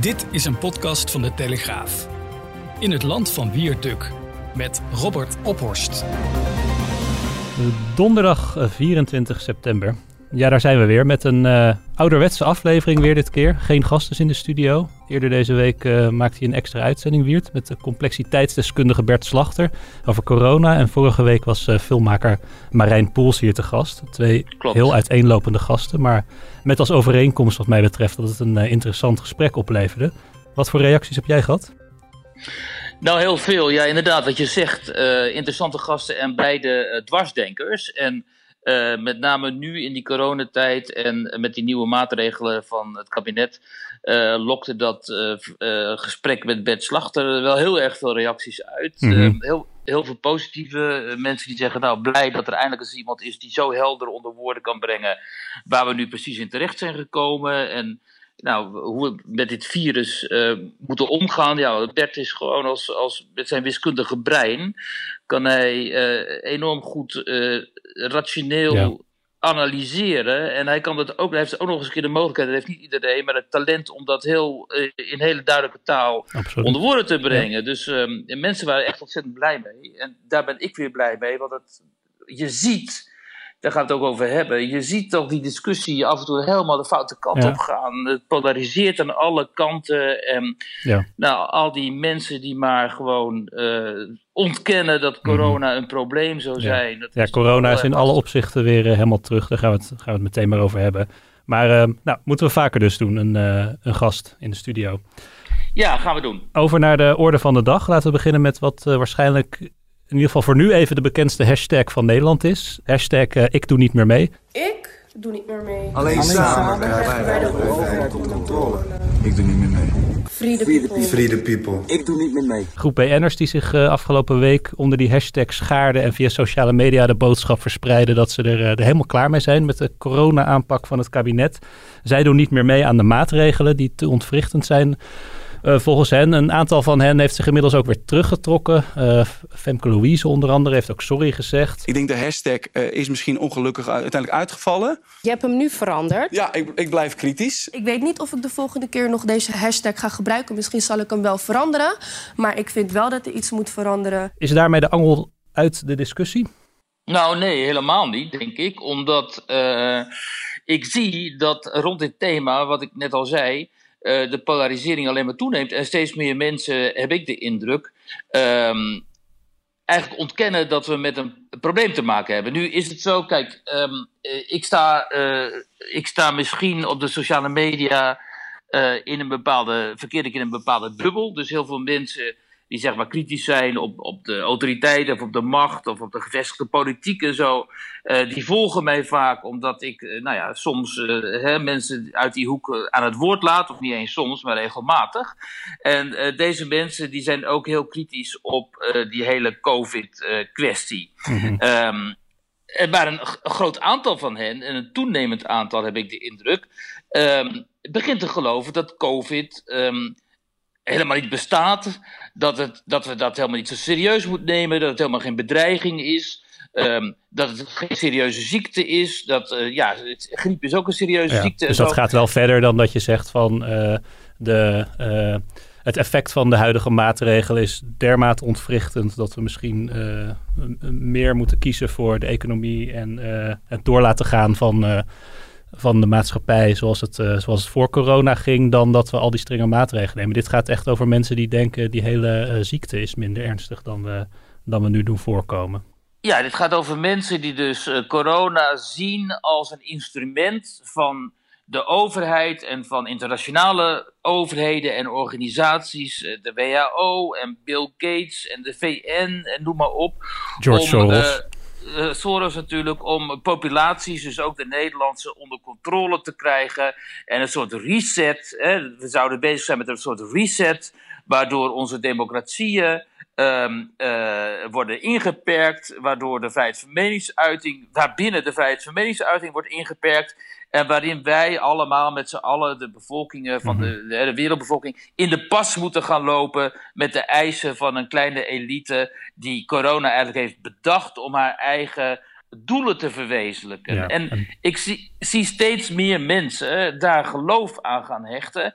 Dit is een podcast van de Telegraaf. In het land van Wierduk met Robert Ophorst. Donderdag eh, 24 september. Ja, daar zijn we weer met een eh, ouderwetse aflevering weer dit keer. Geen gasten in de studio. Eerder deze week uh, maakte hij een extra uitzending, Wiert, met de complexiteitsdeskundige Bert Slachter over corona. En vorige week was uh, filmmaker Marijn Poels hier te gast. Twee Klopt. heel uiteenlopende gasten, maar met als overeenkomst wat mij betreft dat het een uh, interessant gesprek opleverde. Wat voor reacties heb jij gehad? Nou, heel veel. Ja, inderdaad. Wat je zegt, interessante gasten en beide dwarsdenkers. En uh, met name nu in die coronatijd en met die nieuwe maatregelen van het kabinet... lokte dat gesprek met Bert Slachter wel heel erg veel reacties uit. Mm -hmm. heel, heel veel positieve mensen die zeggen... nou, blij dat er eindelijk eens iemand is die zo helder onder woorden kan brengen... waar we nu precies in terecht zijn gekomen... en nou, hoe we met dit virus uh, moeten omgaan. Ja, Bert is gewoon als, als met zijn wiskundige brein kan hij uh, enorm goed uh, rationeel ja. analyseren. En hij kan dat ook, hij heeft ook nog eens een keer de mogelijkheid, dat heeft niet iedereen, maar het talent om dat heel in hele duidelijke taal Absoluut. onder woorden te brengen. Ja. Dus um, mensen waren echt ontzettend blij mee. En daar ben ik weer blij mee, want het, je ziet daar gaan we het ook over hebben. Je ziet toch die discussie af en toe helemaal de foute kant ja. op gaan. Het polariseert aan alle kanten. En ja. nou, al die mensen die maar gewoon uh, ontkennen dat corona mm -hmm. een probleem zou zijn. Ja, dat ja is corona is in alle opzichten weer uh, helemaal terug. Daar gaan we, het, gaan we het meteen maar over hebben. Maar uh, nou, moeten we vaker dus doen, een, een gast in de studio. Ja, gaan we doen. Over naar de orde van de dag. Laten we beginnen met wat waarschijnlijk in ieder geval voor nu even de bekendste hashtag van Nederland is. Hashtag uh, ik doe niet meer mee. Ik doe niet meer mee. Alleen, Alleen samen krijgen wij de overheid tot controle. Ik doe niet meer mee. Free the people. Free the people. Ik doe niet meer mee. Groep BN'ers die zich uh, afgelopen week onder die hashtag schaarden en via sociale media de boodschap verspreiden dat ze er, uh, er helemaal klaar mee zijn met de corona-aanpak van het kabinet. Zij doen niet meer mee aan de maatregelen die te ontwrichtend zijn. Uh, volgens hen. Een aantal van hen heeft zich inmiddels ook weer teruggetrokken. Uh, Femke Louise onder andere heeft ook sorry gezegd. Ik denk de hashtag uh, is misschien ongelukkig uiteindelijk uitgevallen. Je hebt hem nu veranderd. Ja, ik, ik, blijf kritisch. Ik weet niet of ik de volgende keer nog deze hashtag ga gebruiken. Misschien zal ik hem wel veranderen. Maar ik vind wel dat er iets moet veranderen. Is daarmee de angel uit de discussie? Nou, nee, helemaal niet, denk ik. Omdat ik zie dat rond dit thema, wat ik net al zei uh, de polarisering alleen maar toeneemt. En steeds meer mensen, heb ik de indruk, um, eigenlijk ontkennen dat we met een probleem te maken hebben. Nu is het zo, kijk, um, ik, sta, uh, ik sta misschien op de sociale media uh, in een bepaalde, verkeer ik in een bepaalde bubbel. Dus heel veel mensen die zeg maar kritisch zijn op, op de autoriteiten of op de macht of op de gevestigde politiek en zo, uh, die volgen mij vaak omdat ik, uh, nou ja, soms uh, hè, mensen uit die hoek aan het woord laat, of niet eens soms, maar regelmatig. En deze mensen die zijn ook heel kritisch op die hele COVID-kwestie. Um, er waren een, een, groot aantal van hen, en een toenemend aantal heb ik de indruk, um, begint te geloven dat COVID. Um, helemaal niet bestaat. Dat, het, dat we dat helemaal niet zo serieus moeten nemen. Dat het helemaal geen bedreiging is. Um, dat het geen serieuze ziekte is. Dat, uh, ja, het, griep is ook een serieuze ja, ziekte. Dus dat gaat wel verder dan dat je zegt van uh, de, uh, het effect van de huidige maatregelen is dermate ontwrichtend dat we misschien meer moeten kiezen voor de economie en het door laten gaan van van de maatschappij zoals het, uh, zoals het voor corona ging, dan dat we al die strenge maatregelen nemen. Dit gaat echt over mensen die denken die hele uh, ziekte is minder ernstig dan we, dan we nu doen voorkomen. Ja, dit gaat over mensen die dus uh, corona zien als een instrument van de overheid en van internationale overheden en organisaties, de WHO en Bill Gates en de VN en noem maar op. George om, Soros. Uh, Soros natuurlijk om populaties, dus ook de Nederlandse, onder controle te krijgen. En een soort reset. Hè, we zouden bezig zijn met een soort reset, waardoor onze democratieën um, uh, worden ingeperkt, waardoor de vrijheid van meningsuiting, waarbinnen de vrijheid van meningsuiting wordt ingeperkt. En waarin wij allemaal met z'n allen, de bevolkingen van de, de, de, wereldbevolking, in de pas moeten gaan lopen met de eisen van een kleine elite die corona eigenlijk heeft bedacht om haar eigen doelen te verwezenlijken. Ja, en, en- ik zie, zie steeds meer mensen daar geloof aan gaan hechten.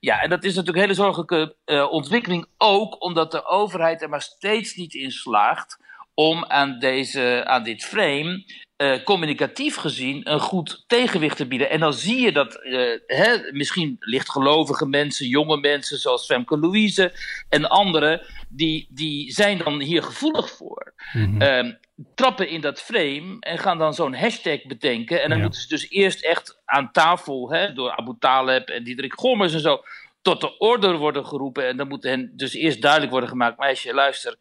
Ja, en dat is natuurlijk een hele zorgelijke eh, ontwikkeling ook omdat de overheid er maar steeds niet in slaagt om aan, deze, aan dit frame eh, communicatief gezien een goed tegenwicht te bieden. En dan zie je dat eh, hè, misschien lichtgelovige mensen, jonge mensen zoals Femke Louise en anderen, die, die zijn dan hier gevoelig voor. Mhm. Ehm, trappen in dat frame en gaan dan zo'n hashtag bedenken. En dan Ja. moeten ze dus eerst echt aan tafel, hè, door Abu Taleb en Diederik Gommers en zo, tot de orde worden geroepen. En dan moet hen dus eerst duidelijk worden gemaakt, meisje, luister,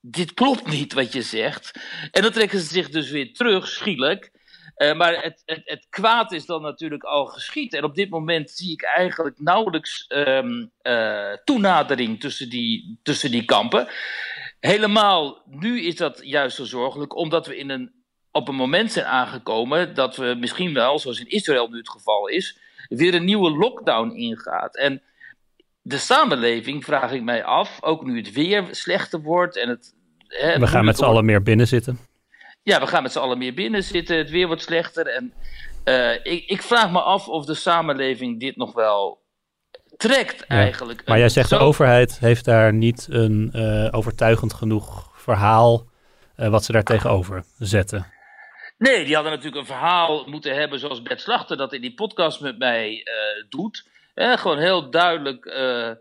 dit klopt niet wat je zegt. En dan trekken ze zich dus weer terug, schielijk. Eh, maar het, het, het kwaad is dan natuurlijk al geschied. En op dit moment zie ik eigenlijk nauwelijks ehm, eh, toenadering tussen die, tussen die kampen. Helemaal nu is dat juist zo zorgelijk, omdat we in een, op een moment zijn aangekomen dat we misschien wel, zoals in Israël nu het geval is, weer een nieuwe lockdown ingaat. En de samenleving, vraag ik mij af, ook nu het weer slechter wordt en het. hè, We gaan met z'n allen meer binnen zitten. ja, we gaan met z'n allen meer binnen zitten. Het weer wordt slechter. En eh, ik, ik vraag me af of de samenleving dit nog wel trekt, eigenlijk. Maar jij zegt de overheid heeft daar niet een eh, overtuigend genoeg verhaal eh, wat ze daar tegenover zetten. Nee, die hadden natuurlijk een verhaal moeten hebben zoals Bert Slachter dat in die podcast met mij doet. Eh, gewoon heel duidelijk eh, eh,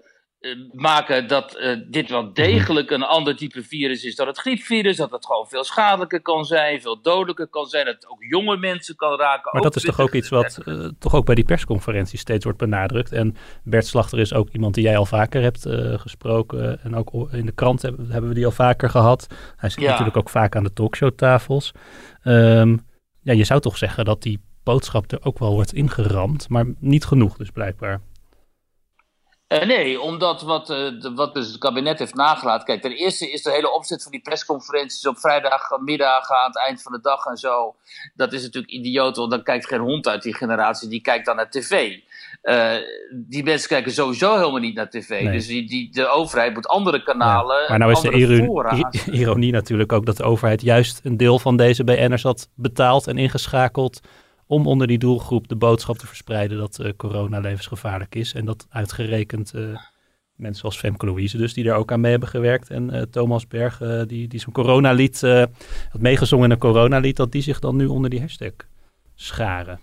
maken dat dit wel degelijk een ander type virus is dan het griepvirus. Dat het gewoon veel schadelijker kan zijn, veel dodelijker kan zijn. Dat het ook jonge mensen kan raken. Maar dat is toch ook iets wat toch ook bij die persconferentie steeds wordt benadrukt. En Bert Slachter is ook iemand die jij al vaker hebt gesproken. En ook in de krant hebben, hebben we die al vaker gehad. Hij zit Ja. natuurlijk ook vaak aan de talkshowtafels. Ehm ja, je zou toch zeggen dat die boodschap er ook wel wordt ingeramd. Maar niet genoeg dus blijkbaar. Eh, nee, omdat wat, eh, de, wat dus het kabinet heeft nagelaten. Kijk, ten eerste is de hele opzet van die persconferenties op vrijdagmiddag aan het eind van de dag en zo. Dat is natuurlijk idioot, want dan kijkt geen hond uit die generatie, die kijkt dan naar tv. Eh, die mensen kijken sowieso helemaal niet naar tv. Nee. Dus die, die, de overheid moet andere kanalen. Ja, maar nou is de ironie, ironie natuurlijk ook dat de overheid juist een deel van deze BN'ers had betaald en ingeschakeld om onder die doelgroep de boodschap te verspreiden dat eh, corona levensgevaarlijk is. En dat uitgerekend eh, mensen als Femke Louise dus, die daar ook aan mee hebben gewerkt. En eh, Thomas Berg, die, die zo'n coronalied had meegezongen in een coronalied, dat die zich dan nu onder die hashtag scharen.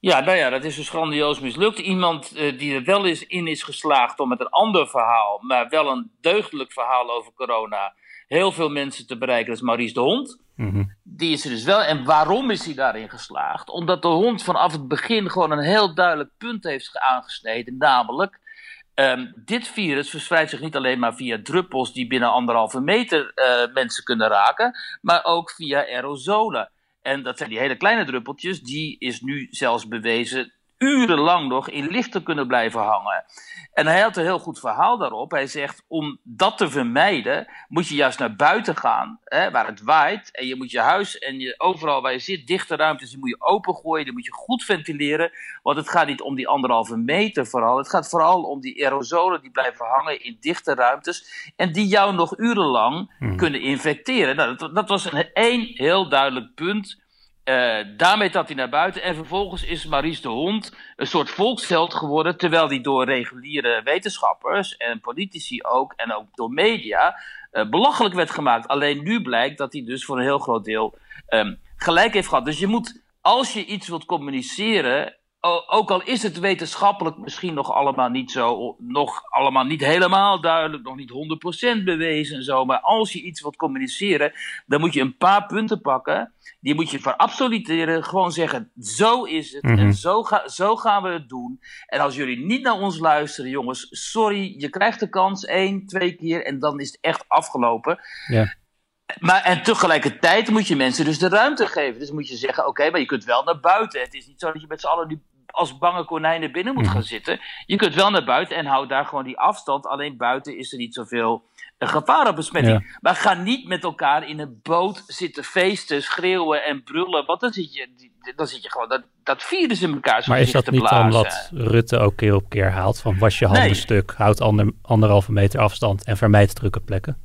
Ja, nou ja, dat is dus grandioos mislukt. Iemand die er wel eens in is geslaagd om met een ander verhaal, maar wel een deugdelijk verhaal over corona, heel veel mensen te bereiken, dat is Maurice de Hond. Mhm. Die is er dus wel. En waarom is hij daarin geslaagd? Omdat de hond vanaf het begin gewoon een heel duidelijk punt heeft aangesneden. Namelijk, ehm, dit virus verspreidt zich niet alleen maar via druppels die binnen anderhalve meter eh, mensen kunnen raken, maar ook via aerosolen. En dat zijn die hele kleine druppeltjes, die is nu zelfs bewezen urenlang nog in lichten kunnen blijven hangen. En hij had een heel goed verhaal daarop. Hij zegt, om dat te vermijden, moet je juist naar buiten gaan, hè, waar het waait. En je moet je huis en je, overal waar je zit, dichte ruimtes, die moet je opengooien. Die moet je goed ventileren. Want het gaat niet om die anderhalve meter vooral. Het gaat vooral om die aerosolen die blijven hangen in dichte ruimtes. En die jou nog urenlang kunnen infecteren. Nou, dat, dat was een één heel duidelijk punt. Eh, daarmee trad hij naar buiten. En vervolgens is Maurice de Hond een soort volksheld geworden. Terwijl die door reguliere wetenschappers en politici ook. En ook door media. eh, belachelijk werd gemaakt. Alleen nu blijkt dat hij dus voor een heel groot deel ehm, gelijk heeft gehad. Dus je moet, als je iets wilt communiceren. Ook al is het wetenschappelijk misschien nog allemaal niet zo, nog allemaal niet helemaal duidelijk, nog niet 100% bewezen en zo. Maar als je iets wilt communiceren, dan moet je een paar punten pakken. Die moet je verabsoluteren. Gewoon zeggen: zo is het. Mhm. En zo, ga, zo gaan we het doen. En als jullie niet naar ons luisteren, jongens, sorry. Je krijgt de kans één, twee keer. En dan is het echt afgelopen. Ja. Maar, en tegelijkertijd moet je mensen dus de ruimte geven. Dus moet je zeggen, oké, maar je kunt wel naar buiten. Het is niet zo dat je met z'n allen nu als bange konijnen binnen moet gaan zitten. Je kunt wel naar buiten en hou daar gewoon die afstand. Alleen buiten is er niet zoveel een gevarenbesmetting. Maar ga niet met elkaar in een boot zitten feesten, schreeuwen en brullen. Want dan zit je, dan zit je gewoon dat, dat virus in elkaar Maar is dat niet dan wat Rutte ook keer op keer haalt? Van was je handen stuk, houd ander, anderhalve meter afstand en vermijd drukke plekken?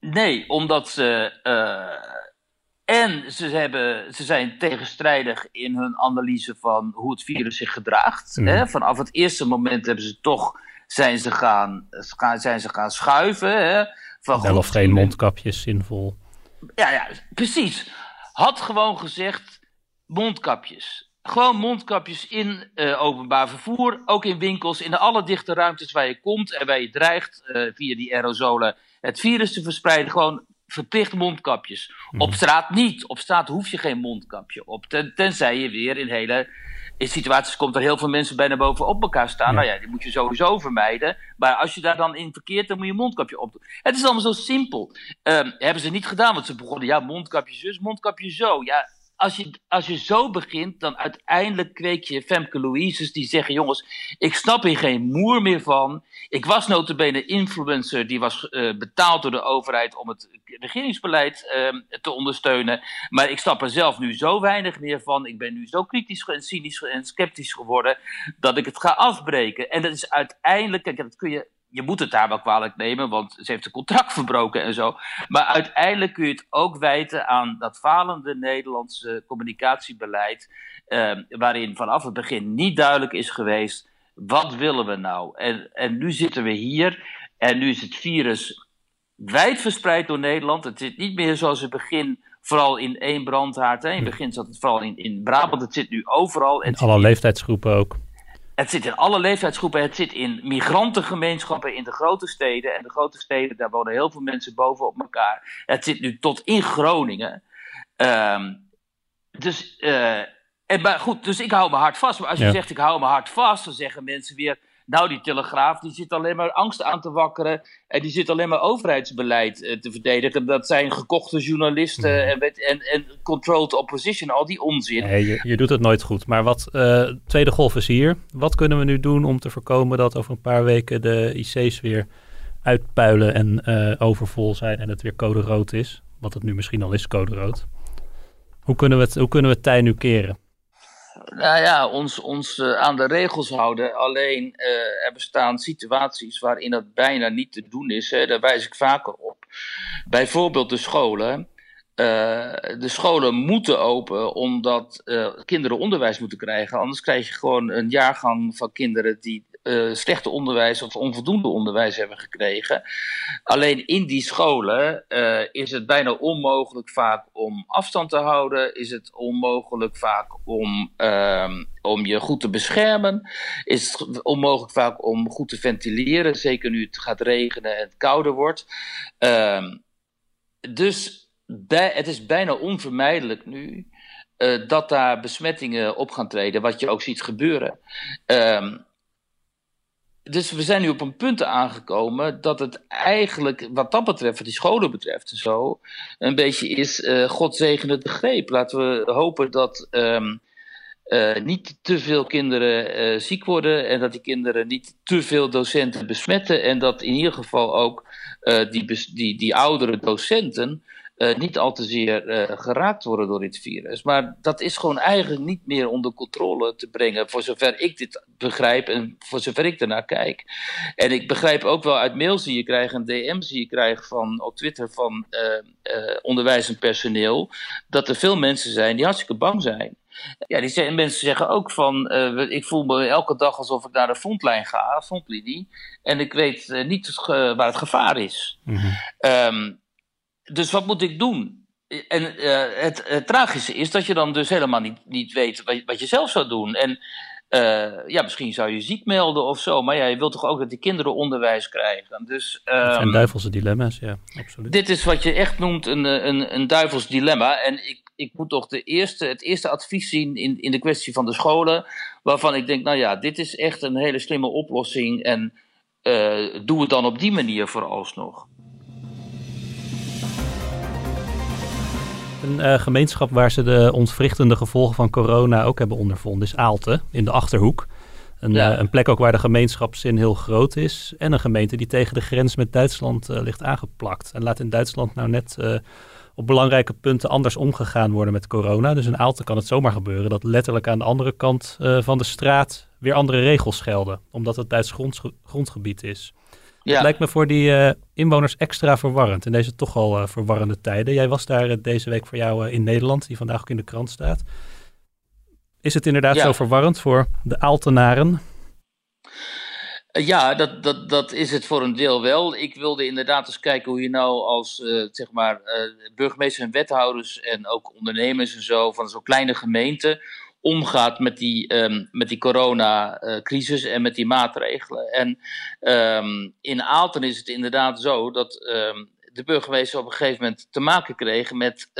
Nee, omdat ze. Uh, en ze, hebben, ze zijn tegenstrijdig in hun analyse van hoe het virus zich gedraagt. Mm. Hè? Vanaf het eerste moment hebben ze toch zijn ze gaan, zijn ze gaan schuiven. Hè? Van Wel of geen mondkapjes zinvol. Ja, ja, precies. Had gewoon gezegd mondkapjes. Gewoon mondkapjes in uh, openbaar vervoer, ook in winkels, in alle dichte ruimtes waar je komt en waar je dreigt uh, via die aerosolen het virus te verspreiden. Gewoon verplicht mondkapjes. Mhm. Op straat niet. Op straat hoef je geen mondkapje op. Ten, tenzij je weer in hele in situaties komt er heel veel mensen bijna bovenop elkaar staan. Nou ja, die moet je sowieso vermijden. Maar als je daar dan in verkeert, dan moet je een mondkapje op doen. Het is allemaal zo simpel. Um, hebben ze niet gedaan, want ze begonnen, ja, mondkapje zus, mondkapje zo. Ja, als je, als je zo begint, dan uiteindelijk kweek je Femke Louise's die zeggen: jongens, ik snap hier geen moer meer van. Ik was notabene influencer die was uh, betaald door de overheid om het regeringsbeleid uh, te ondersteunen. Maar ik snap er zelf nu zo weinig meer van. Ik ben nu zo kritisch en cynisch en sceptisch geworden dat ik het ga afbreken. En dat is uiteindelijk, kijk, dat kun je je moet het daar wel kwalijk nemen, want ze heeft een contract verbroken en zo. Maar uiteindelijk kun je het ook wijten aan dat falende Nederlandse communicatiebeleid, eh, waarin vanaf het begin niet duidelijk is geweest, wat willen we nou? En, en nu zitten we hier en nu is het virus wijd verspreid door Nederland. Het zit niet meer zoals het begin vooral in één brandhaard. Hè. In het begin zat het vooral in, in Brabant, het zit nu overal. In alle leeftijdsgroepen ook. Het zit in alle leeftijdsgroepen. Het zit in migrantengemeenschappen in de grote steden. En de grote steden, daar wonen heel veel mensen boven op elkaar. Het zit nu tot in Groningen. Um, dus, uh, en, maar goed, dus ik hou me hard vast. Maar als je zegt ik hou me hard vast, dan zeggen mensen weer nou, die Telegraaf die zit alleen maar angst aan te wakkeren. En die zit alleen maar overheidsbeleid uh, te verdedigen. Dat zijn gekochte journalisten mhm. en, en, en controlled opposition, al die onzin. Nee, je, je doet het nooit goed. Maar wat, uh, tweede golf is hier. Wat kunnen we nu doen om te voorkomen dat over een paar weken de IC's weer uitpuilen en uh, overvol zijn en het weer code rood is? Wat het nu misschien al is, code rood. Hoe kunnen we het, hoe kunnen we het tij nu keren? Nou ja, ons, ons uh, aan de regels houden. Alleen uh, er bestaan situaties waarin dat bijna niet te doen is. Hè. Daar wijs ik vaker op. Bijvoorbeeld de scholen. Uh, de scholen moeten open omdat kinderen onderwijs moeten krijgen. Anders krijg je gewoon een jaargang van kinderen die uh, slechte onderwijs of onvoldoende onderwijs hebben gekregen. Alleen in die scholen uh, is het bijna onmogelijk vaak om afstand te houden. Is het onmogelijk vaak om, uh, om je goed te beschermen. Is het onmogelijk vaak om goed te ventileren. Zeker nu het gaat regenen en het kouder wordt. Ehm, dus het is bijna onvermijdelijk nu. Uh, dat daar besmettingen op gaan treden, wat je ook ziet gebeuren. Um, dus we zijn nu op een punt aangekomen dat het eigenlijk, wat dat betreft, wat die scholen betreft en zo, een beetje is uh, God zegene de greep. Laten we hopen dat um, uh, niet te veel kinderen uh, ziek worden en dat die kinderen niet te veel docenten besmetten en dat in ieder geval ook die, die, die oudere docenten uh, niet al te zeer uh, geraakt worden door dit virus. Maar dat is gewoon eigenlijk niet meer onder controle te brengen, voor zover ik dit begrijp en voor zover ik ernaar kijk. En ik begrijp ook wel uit mails die je krijgt en DM's die je krijgt van, op Twitter van uh, onderwijs en personeel, dat er veel mensen zijn die hartstikke bang zijn. Ja, die zijn, mensen zeggen ook van, uh, ik voel me elke dag alsof ik naar de frontlijn ga, frontlinie, en ik weet uh, niet waar het gevaar is. Mm -hmm. um, dus wat moet ik doen? En uh, het, het, tragische is dat je dan dus helemaal niet, niet weet wat, wat je zelf zou doen. En uh, ja, misschien zou je ziek melden of zo. Maar ja, je wilt toch ook dat die kinderen onderwijs krijgen. Dus, um, dat zijn duivelse dilemma's, ja, absoluut. Dit is wat je echt noemt een, een, een duivels dilemma. En ik, ik moet toch de eerste, het eerste advies zien in, in de kwestie van de scholen. Waarvan ik denk, nou ja, dit is echt een hele slimme oplossing. En uh, doe het dan op die manier vooralsnog. Een uh, gemeenschap waar ze de ontwrichtende gevolgen van corona ook hebben ondervonden is Aalten in de Achterhoek. Een, ja. uh, een, plek ook waar de gemeenschapszin heel groot is. En een gemeente die tegen de grens met Duitsland uh, ligt aangeplakt. En laat in Duitsland nou net op belangrijke punten anders omgegaan worden met corona. Dus in Aalten kan het zomaar gebeuren dat letterlijk aan de andere kant van de straat weer andere regels gelden. Omdat het Duits grond, grondgebied is. Ja. Het lijkt me voor die uh, inwoners extra verwarrend in deze toch al uh, verwarrende tijden. Jij was daar uh, deze week voor jou in Nederland, die vandaag ook in de krant staat. Is het inderdaad ja. zo verwarrend voor de Aaltenaren? Ja, dat, dat, dat is het voor een deel wel. Ik wilde inderdaad eens kijken hoe je nou als zeg maar, burgemeesters en wethouders en ook ondernemers en zo van zo'n kleine gemeente omgaat met die, um, met die coronacrisis en met die maatregelen. En um, in Aalten is het inderdaad zo dat um, de burgemeester op een gegeven moment te maken kreeg met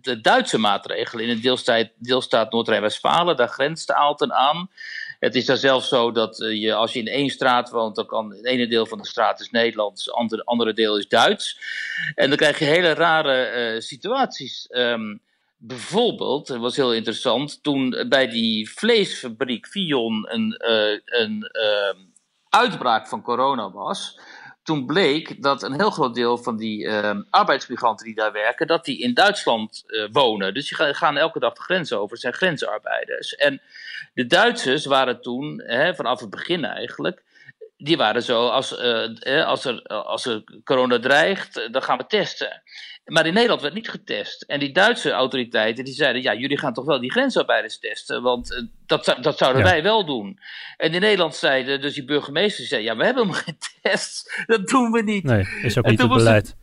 de Duitse maatregelen in de deelstaat, deelstaat Noord-Rijn-Westfalen. Daar grenst Aalten aan. Het is daar zelfs zo dat uh, je, als je in één straat woont, dan kan het ene deel van de straat is Nederlands, het andere, andere deel is Duits. En dan krijg je hele rare uh, situaties. Bijvoorbeeld, dat was heel interessant, toen bij die vleesfabriek Vion een, uh, een uh, uitbraak van corona was, toen bleek dat een heel groot deel van die uh, arbeidsmigranten die daar werken, dat die in Duitsland wonen. Dus die gaan elke dag de grens over, zijn grensarbeiders. En de Duitsers waren toen, hè, vanaf het begin eigenlijk, die waren zo, als, uh, als, er, als er corona dreigt, dan gaan we testen. Maar in Nederland werd niet getest. En die Duitse autoriteiten die zeiden: ja, jullie gaan toch wel die grensarbeiders testen, want uh, dat, dat zouden wij wel doen. En in Nederland zeiden dus die burgemeester: zei, ja, we hebben helemaal geen test, dat doen we niet. Nee, is ook niet het beleid. Het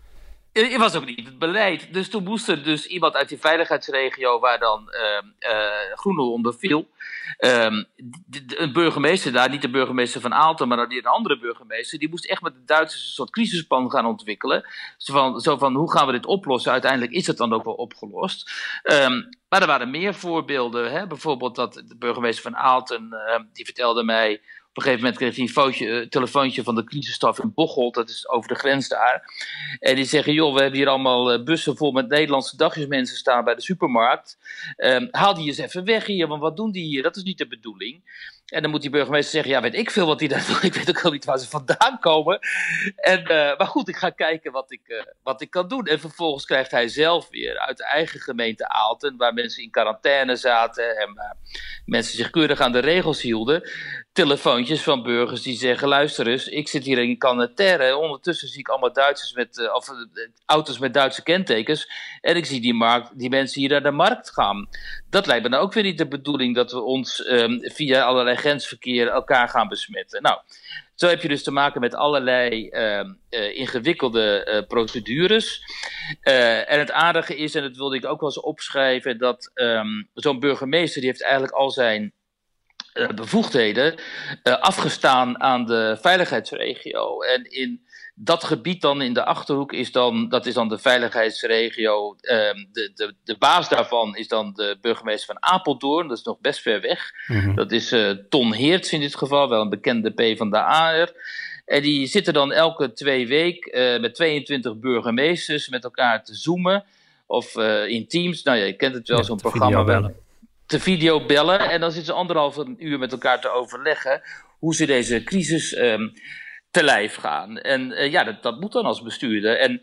was ook niet het beleid. Dus toen moest er dus iemand uit die veiligheidsregio waar dan uh, uh, Groenel onder viel. Um, een burgemeester daar, niet de burgemeester van Aalten, maar een andere burgemeester, die moest echt met de Duitsers een soort crisisplan gaan ontwikkelen. Zo van, zo van hoe gaan we dit oplossen? Uiteindelijk is het dan ook wel opgelost. Um, maar er waren meer voorbeelden. Hè? Bijvoorbeeld dat de burgemeester van Aalten, die vertelde mij op een gegeven moment kreeg hij een uh, telefoontje van de crisisstaf in Bocholt, dat is over de grens daar. En die zeggen, joh, we hebben hier allemaal uh, bussen vol met Nederlandse dagjesmensen staan bij de supermarkt. Um, haal die eens even weg hier, want wat doen die hier? Dat is niet de bedoeling. En dan moet die burgemeester zeggen: Ja, weet ik veel wat die daar doen. Ik weet ook al niet waar ze vandaan komen. En, uh, maar goed, ik ga kijken wat ik, wat ik kan doen. En vervolgens krijgt hij zelf weer uit de eigen gemeente Aalten, waar mensen in quarantaine zaten en waar mensen zich keurig aan de regels hielden, telefoontjes van burgers die zeggen: Luister eens, ik zit hier in Canataire. Ondertussen zie ik allemaal Duitsers met, uh, of auto's met Duitse kentekens. En ik zie die, markt, die mensen hier naar de markt gaan. Dat lijkt me nou ook weer niet de bedoeling dat we ons um, via allerlei grensverkeer elkaar gaan besmetten. Nou, zo heb je dus te maken met allerlei uh, uh, ingewikkelde procedures. Eh, en het aardige is, en dat wilde ik ook wel eens opschrijven, dat um, zo'n burgemeester die heeft eigenlijk al zijn bevoegdheden afgestaan aan de veiligheidsregio. En in dat gebied dan in de Achterhoek is dan, dat is dan de veiligheidsregio. Um, de, de, de baas daarvan is dan de burgemeester van Apeldoorn. Dat is nog best ver weg. Mm-hmm. Dat is uh, Ton Heerts in dit geval, wel een bekende P van de AR. En die zitten dan elke twee weken uh, met 22 burgemeesters met elkaar te zoomen. Of uh, in teams. Nou ja, je kent het wel, zo'n programma. Bellen. Te video bellen. En dan zitten ze anderhalf uur met elkaar te overleggen hoe ze deze crisis. Um, te lijf gaan. En uh, ja, dat, dat moet dan als bestuurder. En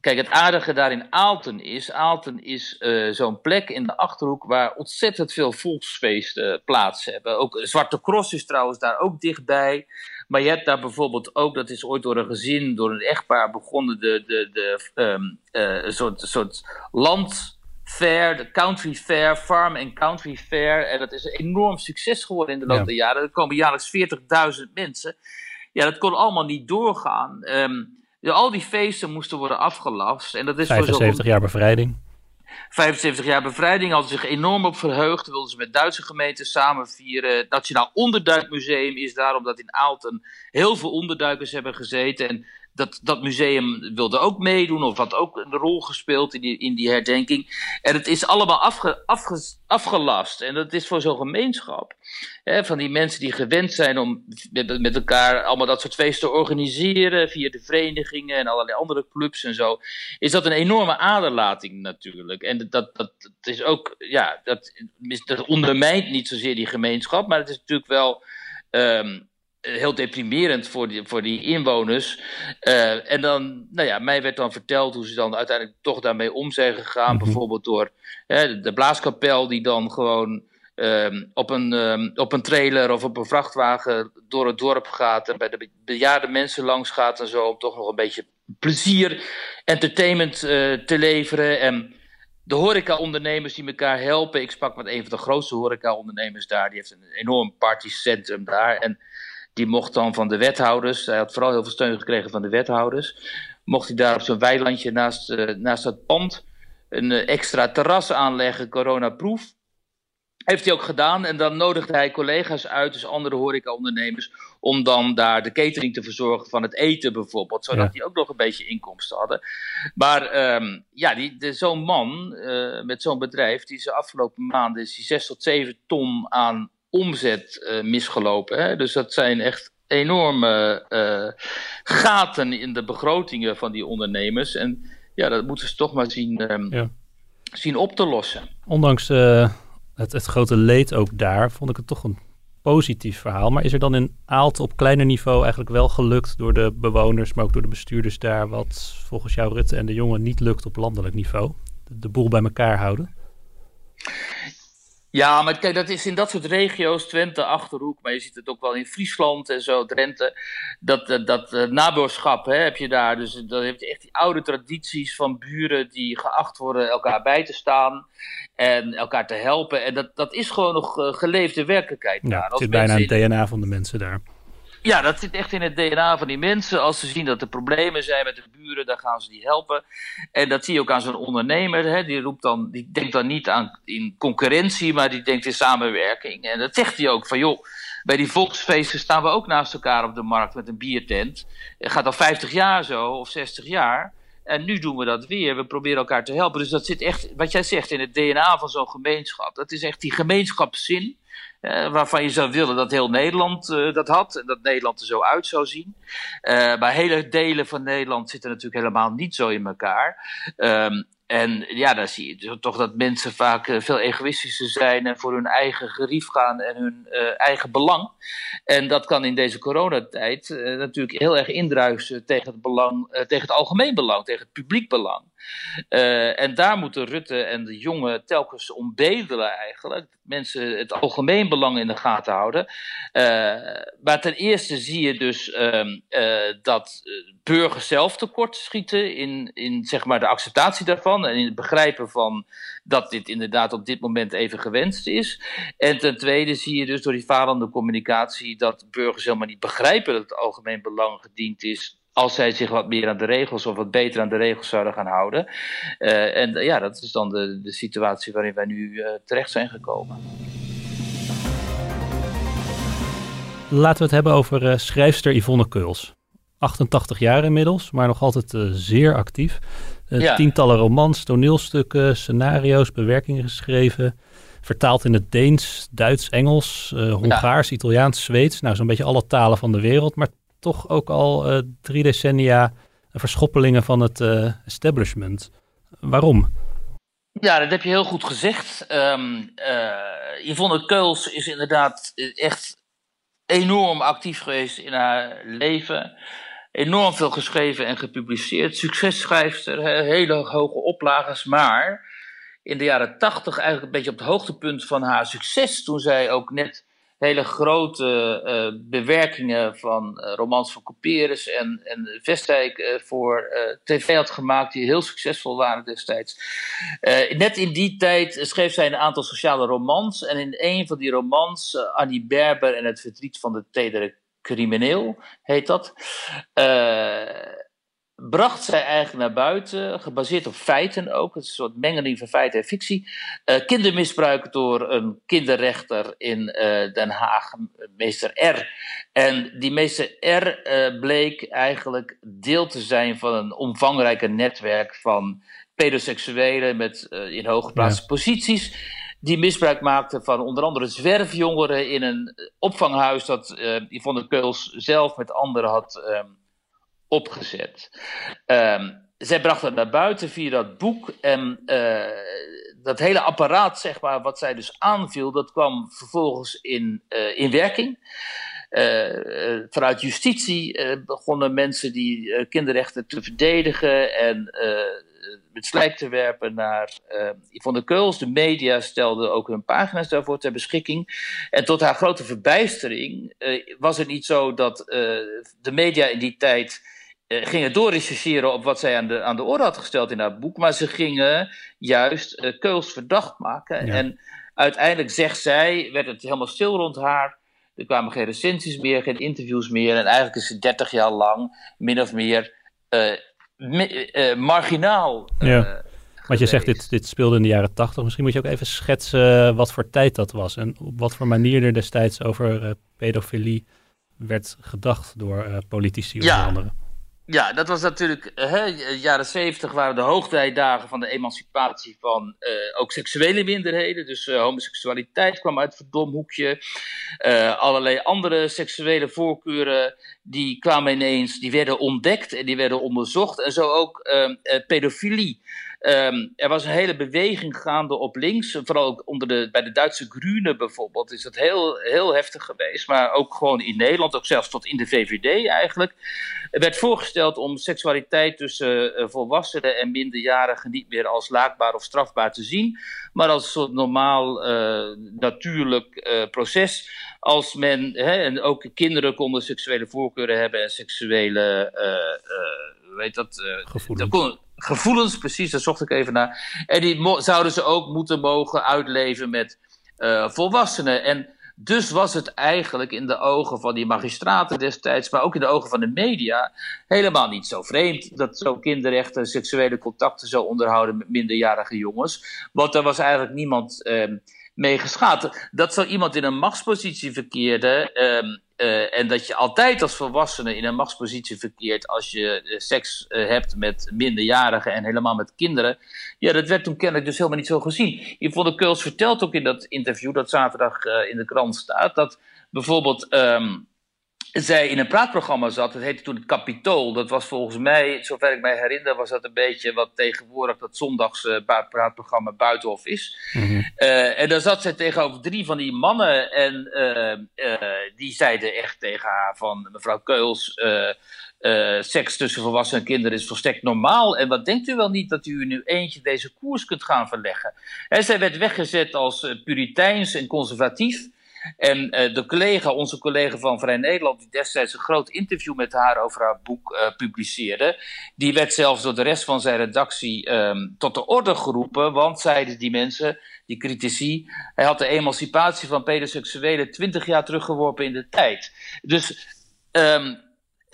kijk, het aardige daar in Aalten is, Aalten is uh, zo'n plek in de Achterhoek waar ontzettend veel volksfeesten plaats hebben. Ook Zwarte Cross is trouwens daar ook dichtbij. Maar je hebt daar bijvoorbeeld ook, dat is ooit door een gezin, door een echtpaar begonnen, de, de, de, um, soort, soort land fair, de country fair, farm en country fair. En dat is een enorm succes geworden in de loop ja. der jaren. Er komen jaarlijks 40.000 mensen. Ja, dat kon allemaal niet doorgaan. Um, ja, al die feesten moesten worden afgelast. En dat is 75 voor jaar bevrijding. 75 jaar bevrijding hadden zich enorm op verheugd. Wilden ze met Duitse gemeenten samen vieren. Het Nationaal Onderduikmuseum is daar omdat in Aalten heel veel onderduikers hebben gezeten. En dat, dat museum wilde ook meedoen of had ook een rol gespeeld in die, in die herdenking. En het is allemaal afge, afge, afgelast. En dat is voor zo'n gemeenschap. Hè, van die mensen die gewend zijn om met, met elkaar allemaal dat soort feesten te organiseren. Via de verenigingen en allerlei andere clubs en zo. Is dat een enorme aderlating natuurlijk. En dat, dat, is ook, ja, dat, dat ondermijnt niet zozeer die gemeenschap. Maar het is natuurlijk wel. Ehm, heel deprimerend voor die, voor die inwoners. Uh, en dan, nou ja, mij werd dan verteld hoe ze dan uiteindelijk toch daarmee om zijn gegaan. Mhm. Bijvoorbeeld door hè, de blaaskapel die dan gewoon um, op, een, um, op een trailer of op een vrachtwagen door het dorp gaat. En bij de bejaarde mensen langs gaat en zo. Om toch nog een beetje plezier, entertainment uh, te leveren. En de horeca-ondernemers die elkaar helpen. Ik sprak met een van de grootste horeca-ondernemers daar. Die heeft een enorm partycentrum daar. En die mocht dan van de wethouders, hij had vooral heel veel steun gekregen van de wethouders, mocht hij daar op zo'n weilandje naast, uh, naast dat pand een uh, extra terras aanleggen, coronaproof. Heeft hij ook gedaan en dan nodigde hij collega's uit, dus andere horeca-ondernemers, om dan daar de catering te verzorgen van het eten bijvoorbeeld, zodat Ja. die ook nog een beetje inkomsten hadden. Maar um, ja, zo'n man uh, met zo'n bedrijf, die is de afgelopen maanden is die 6 tot 7 ton aan omzet uh, misgelopen. Hè? Dus dat zijn echt enorme uh, gaten in de begrotingen van die ondernemers. En ja, dat moeten ze toch maar zien, um, Ja. zien op te lossen. Ondanks eh, het, het grote leed ook daar, vond ik het toch een positief verhaal. Maar is er dan in Aalten op kleiner niveau eigenlijk wel gelukt door de bewoners, maar ook door de bestuurders daar, wat volgens jou Rutte en de jongen niet lukt op landelijk niveau? De, de boel bij elkaar houden? Ja, maar kijk, dat is in dat soort regio's, Twente, Achterhoek, maar je ziet het ook wel in Friesland en zo, Drenthe. Dat, dat, dat uh, nabuurschap hè, heb je daar. Dus dan heb je echt die oude tradities van buren die geacht worden elkaar bij te staan en elkaar te helpen. En dat, dat is gewoon nog geleefde werkelijkheid. Ja, daar. het Als zit bijna in het DNA van de mensen daar. Ja, dat zit echt in het DNA van die mensen. Als ze zien dat er problemen zijn met de buren, dan gaan ze die helpen. En dat zie je ook aan zo'n ondernemer. Hè? Die, roept dan, die denkt dan niet aan in concurrentie, maar die denkt in samenwerking. En dat zegt hij ook van joh. Bij die volksfeesten staan we ook naast elkaar op de markt met een biertent. Het gaat al 50 jaar zo, of 60 jaar. En nu doen we dat weer. We proberen elkaar te helpen. Dus dat zit echt, wat jij zegt, in het DNA van zo'n gemeenschap. Dat is echt die gemeenschapszin. Uh, waarvan je zou willen dat heel Nederland uh, dat had en dat Nederland er zo uit zou zien. Uh, maar hele delen van Nederland zitten natuurlijk helemaal niet zo in elkaar. Um, en ja, dan zie je toch dat mensen vaak veel egoïstischer zijn en voor hun eigen gerief gaan en hun eigen belang. En dat kan in deze coronatijd natuurlijk heel erg indruisen tegen het, belang, tegen het algemeen belang, tegen het publiek belang. En daar moeten Rutte en de jongen telkens om bedelen eigenlijk. Mensen het algemeen belang in de gaten houden. maar ten eerste zie je dus dat burgers zelf tekort schieten in, in zeg maar de acceptatie daarvan en in het begrijpen van dat dit inderdaad op dit moment even gewenst is. En ten tweede zie je dus door die falende communicatie dat burgers helemaal niet begrijpen dat het algemeen belang gediend is als zij zich wat meer aan de regels of wat beter aan de regels zouden gaan houden. Uh, en ja, dat is dan de, de situatie waarin wij nu uh, terecht zijn gekomen. Laten we het hebben over uh, schrijfster Yvonne Keuls. 88 jaar inmiddels, maar nog altijd zeer actief. Ja. Tientallen romans, toneelstukken, scenario's, bewerkingen geschreven. Vertaald in het Deens, Duits, Engels, Hongaars, ja. Italiaans, Zweeds. Nou, zo'n beetje alle talen van de wereld. Maar toch ook al drie decennia verschoppelingen van het establishment. Waarom? Ja, dat heb je heel goed gezegd. Um, Yvonne Keuls is inderdaad echt enorm actief geweest in haar leven enorm veel geschreven en gepubliceerd. Successchrijfster, hele hoge oplages. Maar in de jaren tachtig eigenlijk een beetje op het hoogtepunt van haar succes. Toen zij ook net hele grote uh, bewerkingen van uh, romans van Couperus en, en Vestdijk uh, voor tv had gemaakt. Die heel succesvol waren destijds. net in die tijd schreef zij een aantal sociale romans. En in een van die romans, Annie Berber en het verdriet van de tedere crimineel, heet dat. Uh, bracht zij eigenlijk naar buiten, gebaseerd op feiten ook, het is een soort mengeling van feiten en fictie, uh, kindermisbruik door een kinderrechter in uh, Den Haag, meester R. En die meester R uh, bleek eigenlijk deel te zijn van een omvangrijke netwerk van pedoseksuelen met in hooggeplaatste ja. posities die misbruik maakten van onder andere zwerfjongeren in een opvanghuis dat uh, Yvonne Keuls zelf met anderen had um, opgezet. Um, zij bracht het naar buiten via dat boek en uh, dat hele apparaat, zeg maar, wat zij dus aanviel, dat kwam vervolgens in, uh, in werking. Uh, vanuit justitie begonnen mensen die kinderrechten te verdedigen en met slijk te werpen naar uh, Yvonne Keuls. De media stelden ook hun pagina's daarvoor ter beschikking. En tot haar grote verbijstering was het niet zo dat de media in die tijd gingen doorrechercheren op wat zij aan de, aan de orde had gesteld in haar boek. Maar ze gingen juist Keuls verdacht maken. Ja. En uiteindelijk, zegt zij, werd het helemaal stil rond haar. Er kwamen geen recensies meer, geen interviews meer. En eigenlijk is ze dertig jaar lang min of meer uh, marginaal. Uh, ja. Want je zegt, dit, dit speelde in de jaren tachtig. Misschien moet je ook even schetsen wat voor tijd dat was. En op wat voor manier er destijds over pedofilie werd gedacht door politici onder ja. andere. Ja, dat was natuurlijk, hè, jaren zeventig waren de hoogtijdagen van de emancipatie van uh, ook seksuele minderheden. Dus homoseksualiteit kwam uit het verdomhoekje. Uh, allerlei andere seksuele voorkeuren, die kwamen ineens, die werden ontdekt en die werden onderzocht. En zo ook pedofilie. Um, er was een hele beweging gaande op links. Vooral ook onder de, bij de Duitse Groenen bijvoorbeeld is dat heel, heel heftig geweest. Maar ook gewoon in Nederland, ook zelfs tot in de VVD eigenlijk. Er werd voorgesteld om seksualiteit tussen uh, volwassenen en minderjarigen niet meer als laakbaar of strafbaar te zien. Maar als een soort normaal, uh, natuurlijk uh, proces. Als men, hè, en ook kinderen konden seksuele voorkeuren hebben en seksuele, weet dat, gevoelens. Dat kon, gevoelens, precies, daar zocht ik even naar. En die zouden ze ook moeten mogen uitleven met uh, volwassenen. En dus was het eigenlijk in de ogen van die magistraten destijds, maar ook in de ogen van de media, helemaal niet zo vreemd dat zo kinderrechten seksuele contacten zou onderhouden met minderjarige jongens. Want er was eigenlijk niemand. Uh, mee. Dat zo iemand in een machtspositie verkeerde. Um, uh, en dat je altijd als volwassene in een machtspositie verkeert als je uh, seks uh, hebt met minderjarigen en helemaal met kinderen. Ja, dat werd toen kennelijk dus helemaal niet zo gezien. Yvonne Keuls vertelt ook in dat interview dat zaterdag in de krant staat, dat bijvoorbeeld um, zij in een praatprogramma zat. Dat heette toen het Capitool. Dat was volgens mij, zover ik mij herinner, was dat een beetje wat tegenwoordig dat zondags uh, praatprogramma Buitenhof is. Mm -hmm. uh, en daar zat zij tegenover drie van die mannen. En uh, die zeiden echt tegen haar van mevrouw Keuls. seks tussen volwassenen en kinderen is volstrekt normaal. En wat denkt u wel niet dat u nu eentje deze koers kunt gaan verleggen? En zij werd weggezet als puriteins en conservatief. En uh, de collega, onze collega van Vrij Nederland, die destijds een groot interview met haar over haar boek uh, publiceerde, die werd zelfs door de rest van zijn redactie um, tot de orde geroepen, want zeiden die mensen, die critici, hij had de emancipatie van pedoseksuelen twintig jaar teruggeworpen in de tijd. Dus um,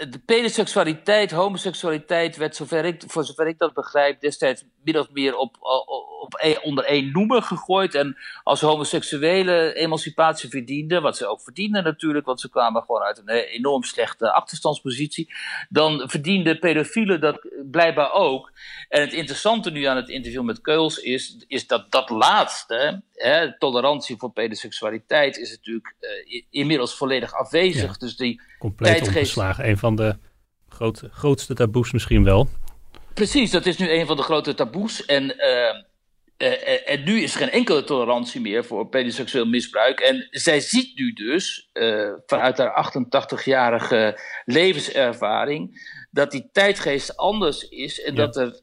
de pedoseksualiteit, homoseksualiteit werd, zover ik, voor zover ik dat begrijp, destijds min of meer op, op, op onder één noemer gegooid. En als homoseksuele emancipatie verdiende, wat ze ook verdienden natuurlijk, want ze kwamen gewoon uit een enorm slechte achterstandspositie, dan verdienden pedofielen dat blijkbaar ook. En het interessante nu aan het interview met Keuls is, is dat dat laatste, hè, tolerantie voor pedoseksualiteit, is natuurlijk uh, inmiddels volledig afwezig. Ja, dus die compleet tijdgeest... Een van de grootste taboes misschien wel. Precies, dat is nu een van de grote taboes. En, uh, uh, en nu is er geen enkele tolerantie meer voor pedoseksueel misbruik. En zij ziet nu dus, vanuit haar 88-jarige levenservaring, dat die tijdgeest anders is. En ja. dat er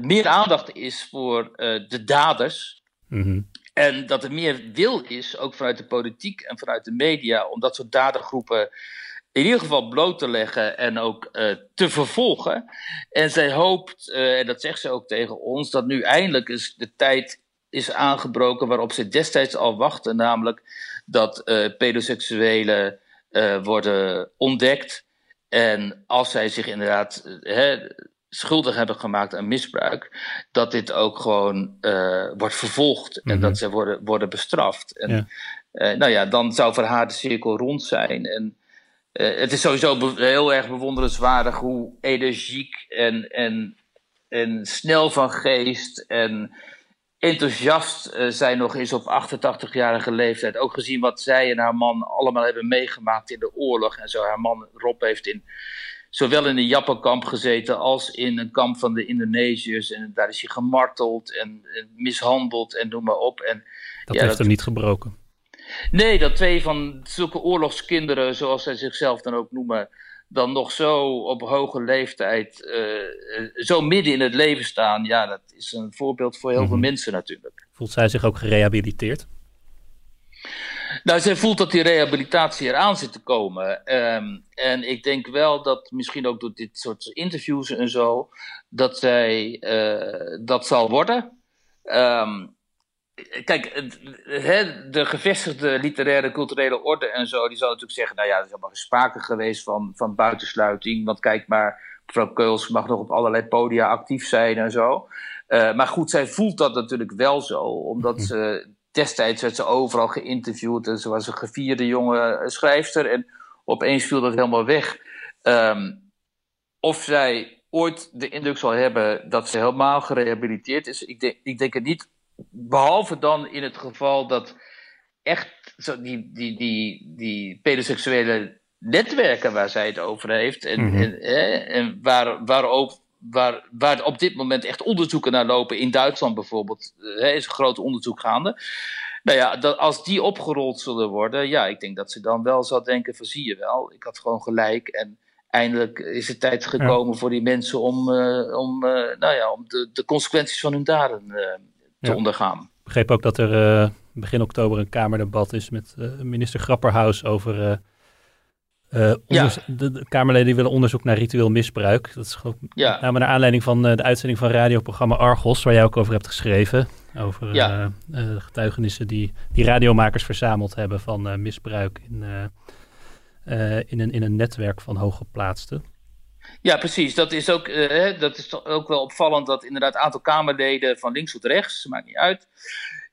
meer aandacht is voor de daders. Mm -hmm. En dat er meer wil is, ook vanuit de politiek en vanuit de media, om dat soort dadergroepen in ieder geval bloot te leggen en ook uh, te vervolgen. En zij hoopt, uh, en dat zegt ze ook tegen ons, dat nu eindelijk eens de tijd is aangebroken waarop ze destijds al wachten, namelijk dat uh, pedoseksuelen worden ontdekt En als zij zich inderdaad hè, schuldig hebben gemaakt aan misbruik, dat dit ook gewoon wordt vervolgd en Mhm. dat ze worden, worden bestraft. En, Ja. eh, nou ja, dan zou voor haar de cirkel rond zijn. En eh, het is sowieso heel erg bewonderenswaardig hoe energiek en, en, en snel van geest en enthousiast eh, zij nog is op 88-jarige leeftijd. Ook gezien wat zij en haar man allemaal hebben meegemaakt in de oorlog en zo. Haar man Rob heeft in, zowel in een Jappenkamp gezeten als in een kamp van de Indonesiërs. En daar is hij gemarteld en, en mishandeld en noem maar op. En, Dat ja, heeft dat- hem niet gebroken. Nee, dat twee van zulke oorlogskinderen, zoals zij zichzelf dan ook noemen, dan nog zo op hoge leeftijd, eh, eh, zo midden in het leven staan. Ja, dat is een voorbeeld voor heel veel Mhm. mensen natuurlijk. Voelt zij zich ook gerehabiliteerd? Nou, zij voelt dat die rehabilitatie eraan zit te komen. Ehm, en ik denk wel dat misschien ook door dit soort interviews en zo, dat zij eh, dat zal worden. Ehm, kijk, het- hè, de gevestigde literaire culturele orde en zo, die zal natuurlijk zeggen, nou ja, er is helemaal sprake geweest van, van buitensluiting. Want kijk maar, mevrouw Keuls mag nog op allerlei podia actief zijn en zo. Eh, maar goed, zij voelt dat natuurlijk wel zo, omdat ze destijds werd ze overal geïnterviewd en ze was een gevierde jonge schrijfster en opeens viel dat helemaal weg. Ehm, of zij ooit de indruk zal hebben dat ze helemaal gerehabiliteerd is, ik ik denk het niet. Behalve dan in het geval dat echt zo die, die, die, die pedoseksuele netwerken waar zij het over heeft. En, Mhm. en, hè, en waar, waar, ook, waar, waar op dit moment echt onderzoeken naar lopen. In Duitsland bijvoorbeeld eh, hè, is een groot onderzoek gaande. Nou ja, dat, als die opgerold zullen worden, ja, ik denk dat ze dan wel zal denken van zie je wel, ik had gewoon gelijk. En eindelijk is het tijd gekomen voor die mensen om, eh, om, eh, nou ja, om de, de consequenties van hun daden te Ja. ondergaan. Ik begreep ook dat er eh, begin oktober een Kamerdebat is met eh, minister Grapperhaus over. eh, onders- de, de Kamerleden willen onderzoek naar ritueel misbruik. Dat is gewoon Ja. met name naar aanleiding van de uitzending van radioprogramma Argos, waar jij ook over hebt geschreven. Over Ja. getuigenissen die, die radiomakers verzameld hebben van misbruik in, in, een, in een netwerk van hooggeplaatsten. Ja, precies. Dat is, ook, eh, dat is toch ook wel opvallend dat inderdaad een aantal Kamerleden van links tot rechts, maakt niet uit,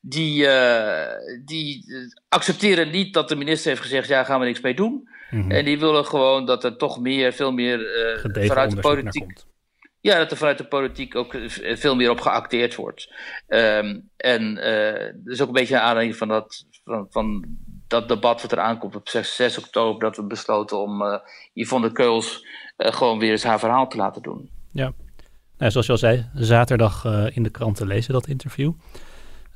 die, eh, die eh, accepteren niet dat de minister heeft gezegd, ja, gaan we niks mee doen. Mhm. En die willen gewoon dat er toch meer, veel meer Gedegen vanuit de politiek komt. ja, dat er vanuit de politiek ook veel meer op geacteerd wordt. Ehm, en eh dus ook een beetje een aanleiding van dat, van, van dat debat wat er aankomt op 6, 6 oktober, dat we besloten om eh Yvonne Keuls eh, gewoon weer eens haar verhaal te laten doen. Ja, nou, zoals je al zei, zaterdag eh, in de krant te lezen, dat interview.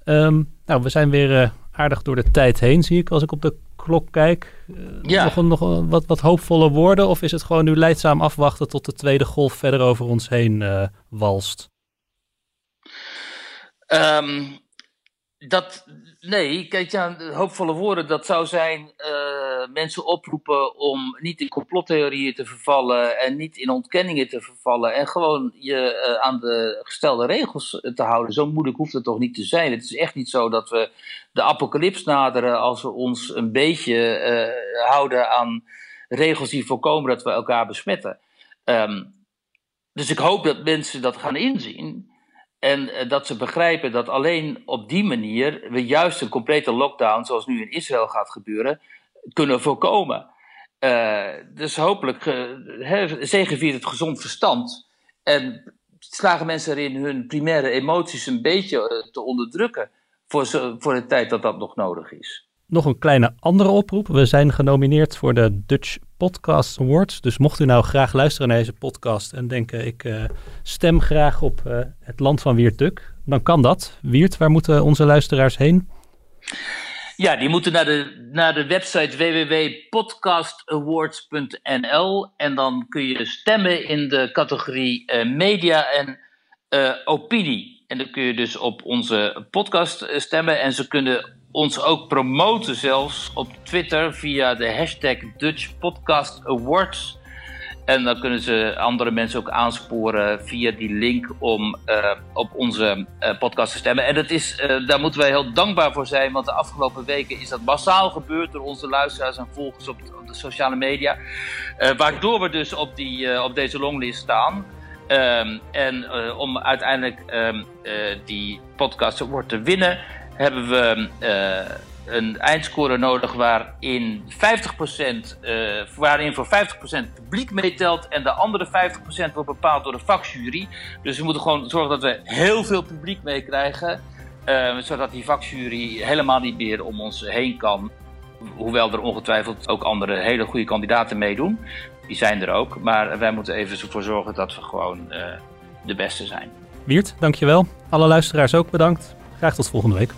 Ehm, nou, we zijn weer aardig door de tijd heen, zie ik, als ik op de klok kijk. Ja. Nog, een, nog een wat, wat hoopvolle woorden? Of is het gewoon nu leidzaam afwachten tot de tweede golf verder over ons heen walst? Ehm, dat, nee, kijk, ja, hoopvolle woorden, dat zou zijn eh, mensen oproepen om niet in complottheorieën te vervallen en niet in ontkenningen te vervallen en gewoon je eh, aan de gestelde regels te houden. Zo moeilijk hoeft het toch niet te zijn. Het is echt niet zo dat we de apocalyps naderen als we ons een beetje eh, houden aan regels die voorkomen dat we elkaar besmetten. Ehm, dus ik hoop dat mensen dat gaan inzien. En eh, dat ze begrijpen dat alleen op die manier we juist een complete lockdown, zoals nu in Israël gaat gebeuren, kunnen voorkomen. Eh, dus hopelijk uh, he, zegeviert het gezond verstand. En slagen mensen erin hun primaire emoties een beetje te onderdrukken voor, voor de tijd dat dat nog nodig is. Nog een kleine andere oproep. We zijn genomineerd voor de Dutch Podcast Awards. Dus mocht u nou graag luisteren naar deze podcast en denken ik uh, stem graag op uh, het land van Wiert Duk, dan kan dat. Wiert, waar moeten onze luisteraars heen? Ja, die moeten naar de, naar de website www.podcastawards.nl en dan kun je stemmen in de categorie uh, media en opinie. En dan kun je dus op onze podcast stemmen en ze kunnen ons ook promoten zelfs op Twitter via de hashtag Dutch Podcast Awards. En dan kunnen ze andere mensen ook aansporen via die link om uh, op onze uh, podcast te stemmen. En dat is, uh, daar moeten wij heel dankbaar voor zijn, want de afgelopen weken is dat massaal gebeurd door onze luisteraars en volgers op, de sociale media. waardoor we dus op, die, op deze longlist staan. Um, en om uiteindelijk um, die podcast award te winnen, hebben we een eindscore nodig waarin 50%, uh, waarin voor 50% publiek meetelt en de andere 50% wordt bepaald door de vakjury. Dus we moeten gewoon zorgen dat we heel veel publiek meekrijgen, uh, zodat die vakjury helemaal niet meer om ons heen kan. Hoewel er ongetwijfeld ook andere hele goede kandidaten meedoen. Die zijn er ook. Maar wij moeten even ervoor zorgen dat we gewoon de beste zijn. Wiert, dankjewel. Alle luisteraars ook bedankt. Graag tot volgende week.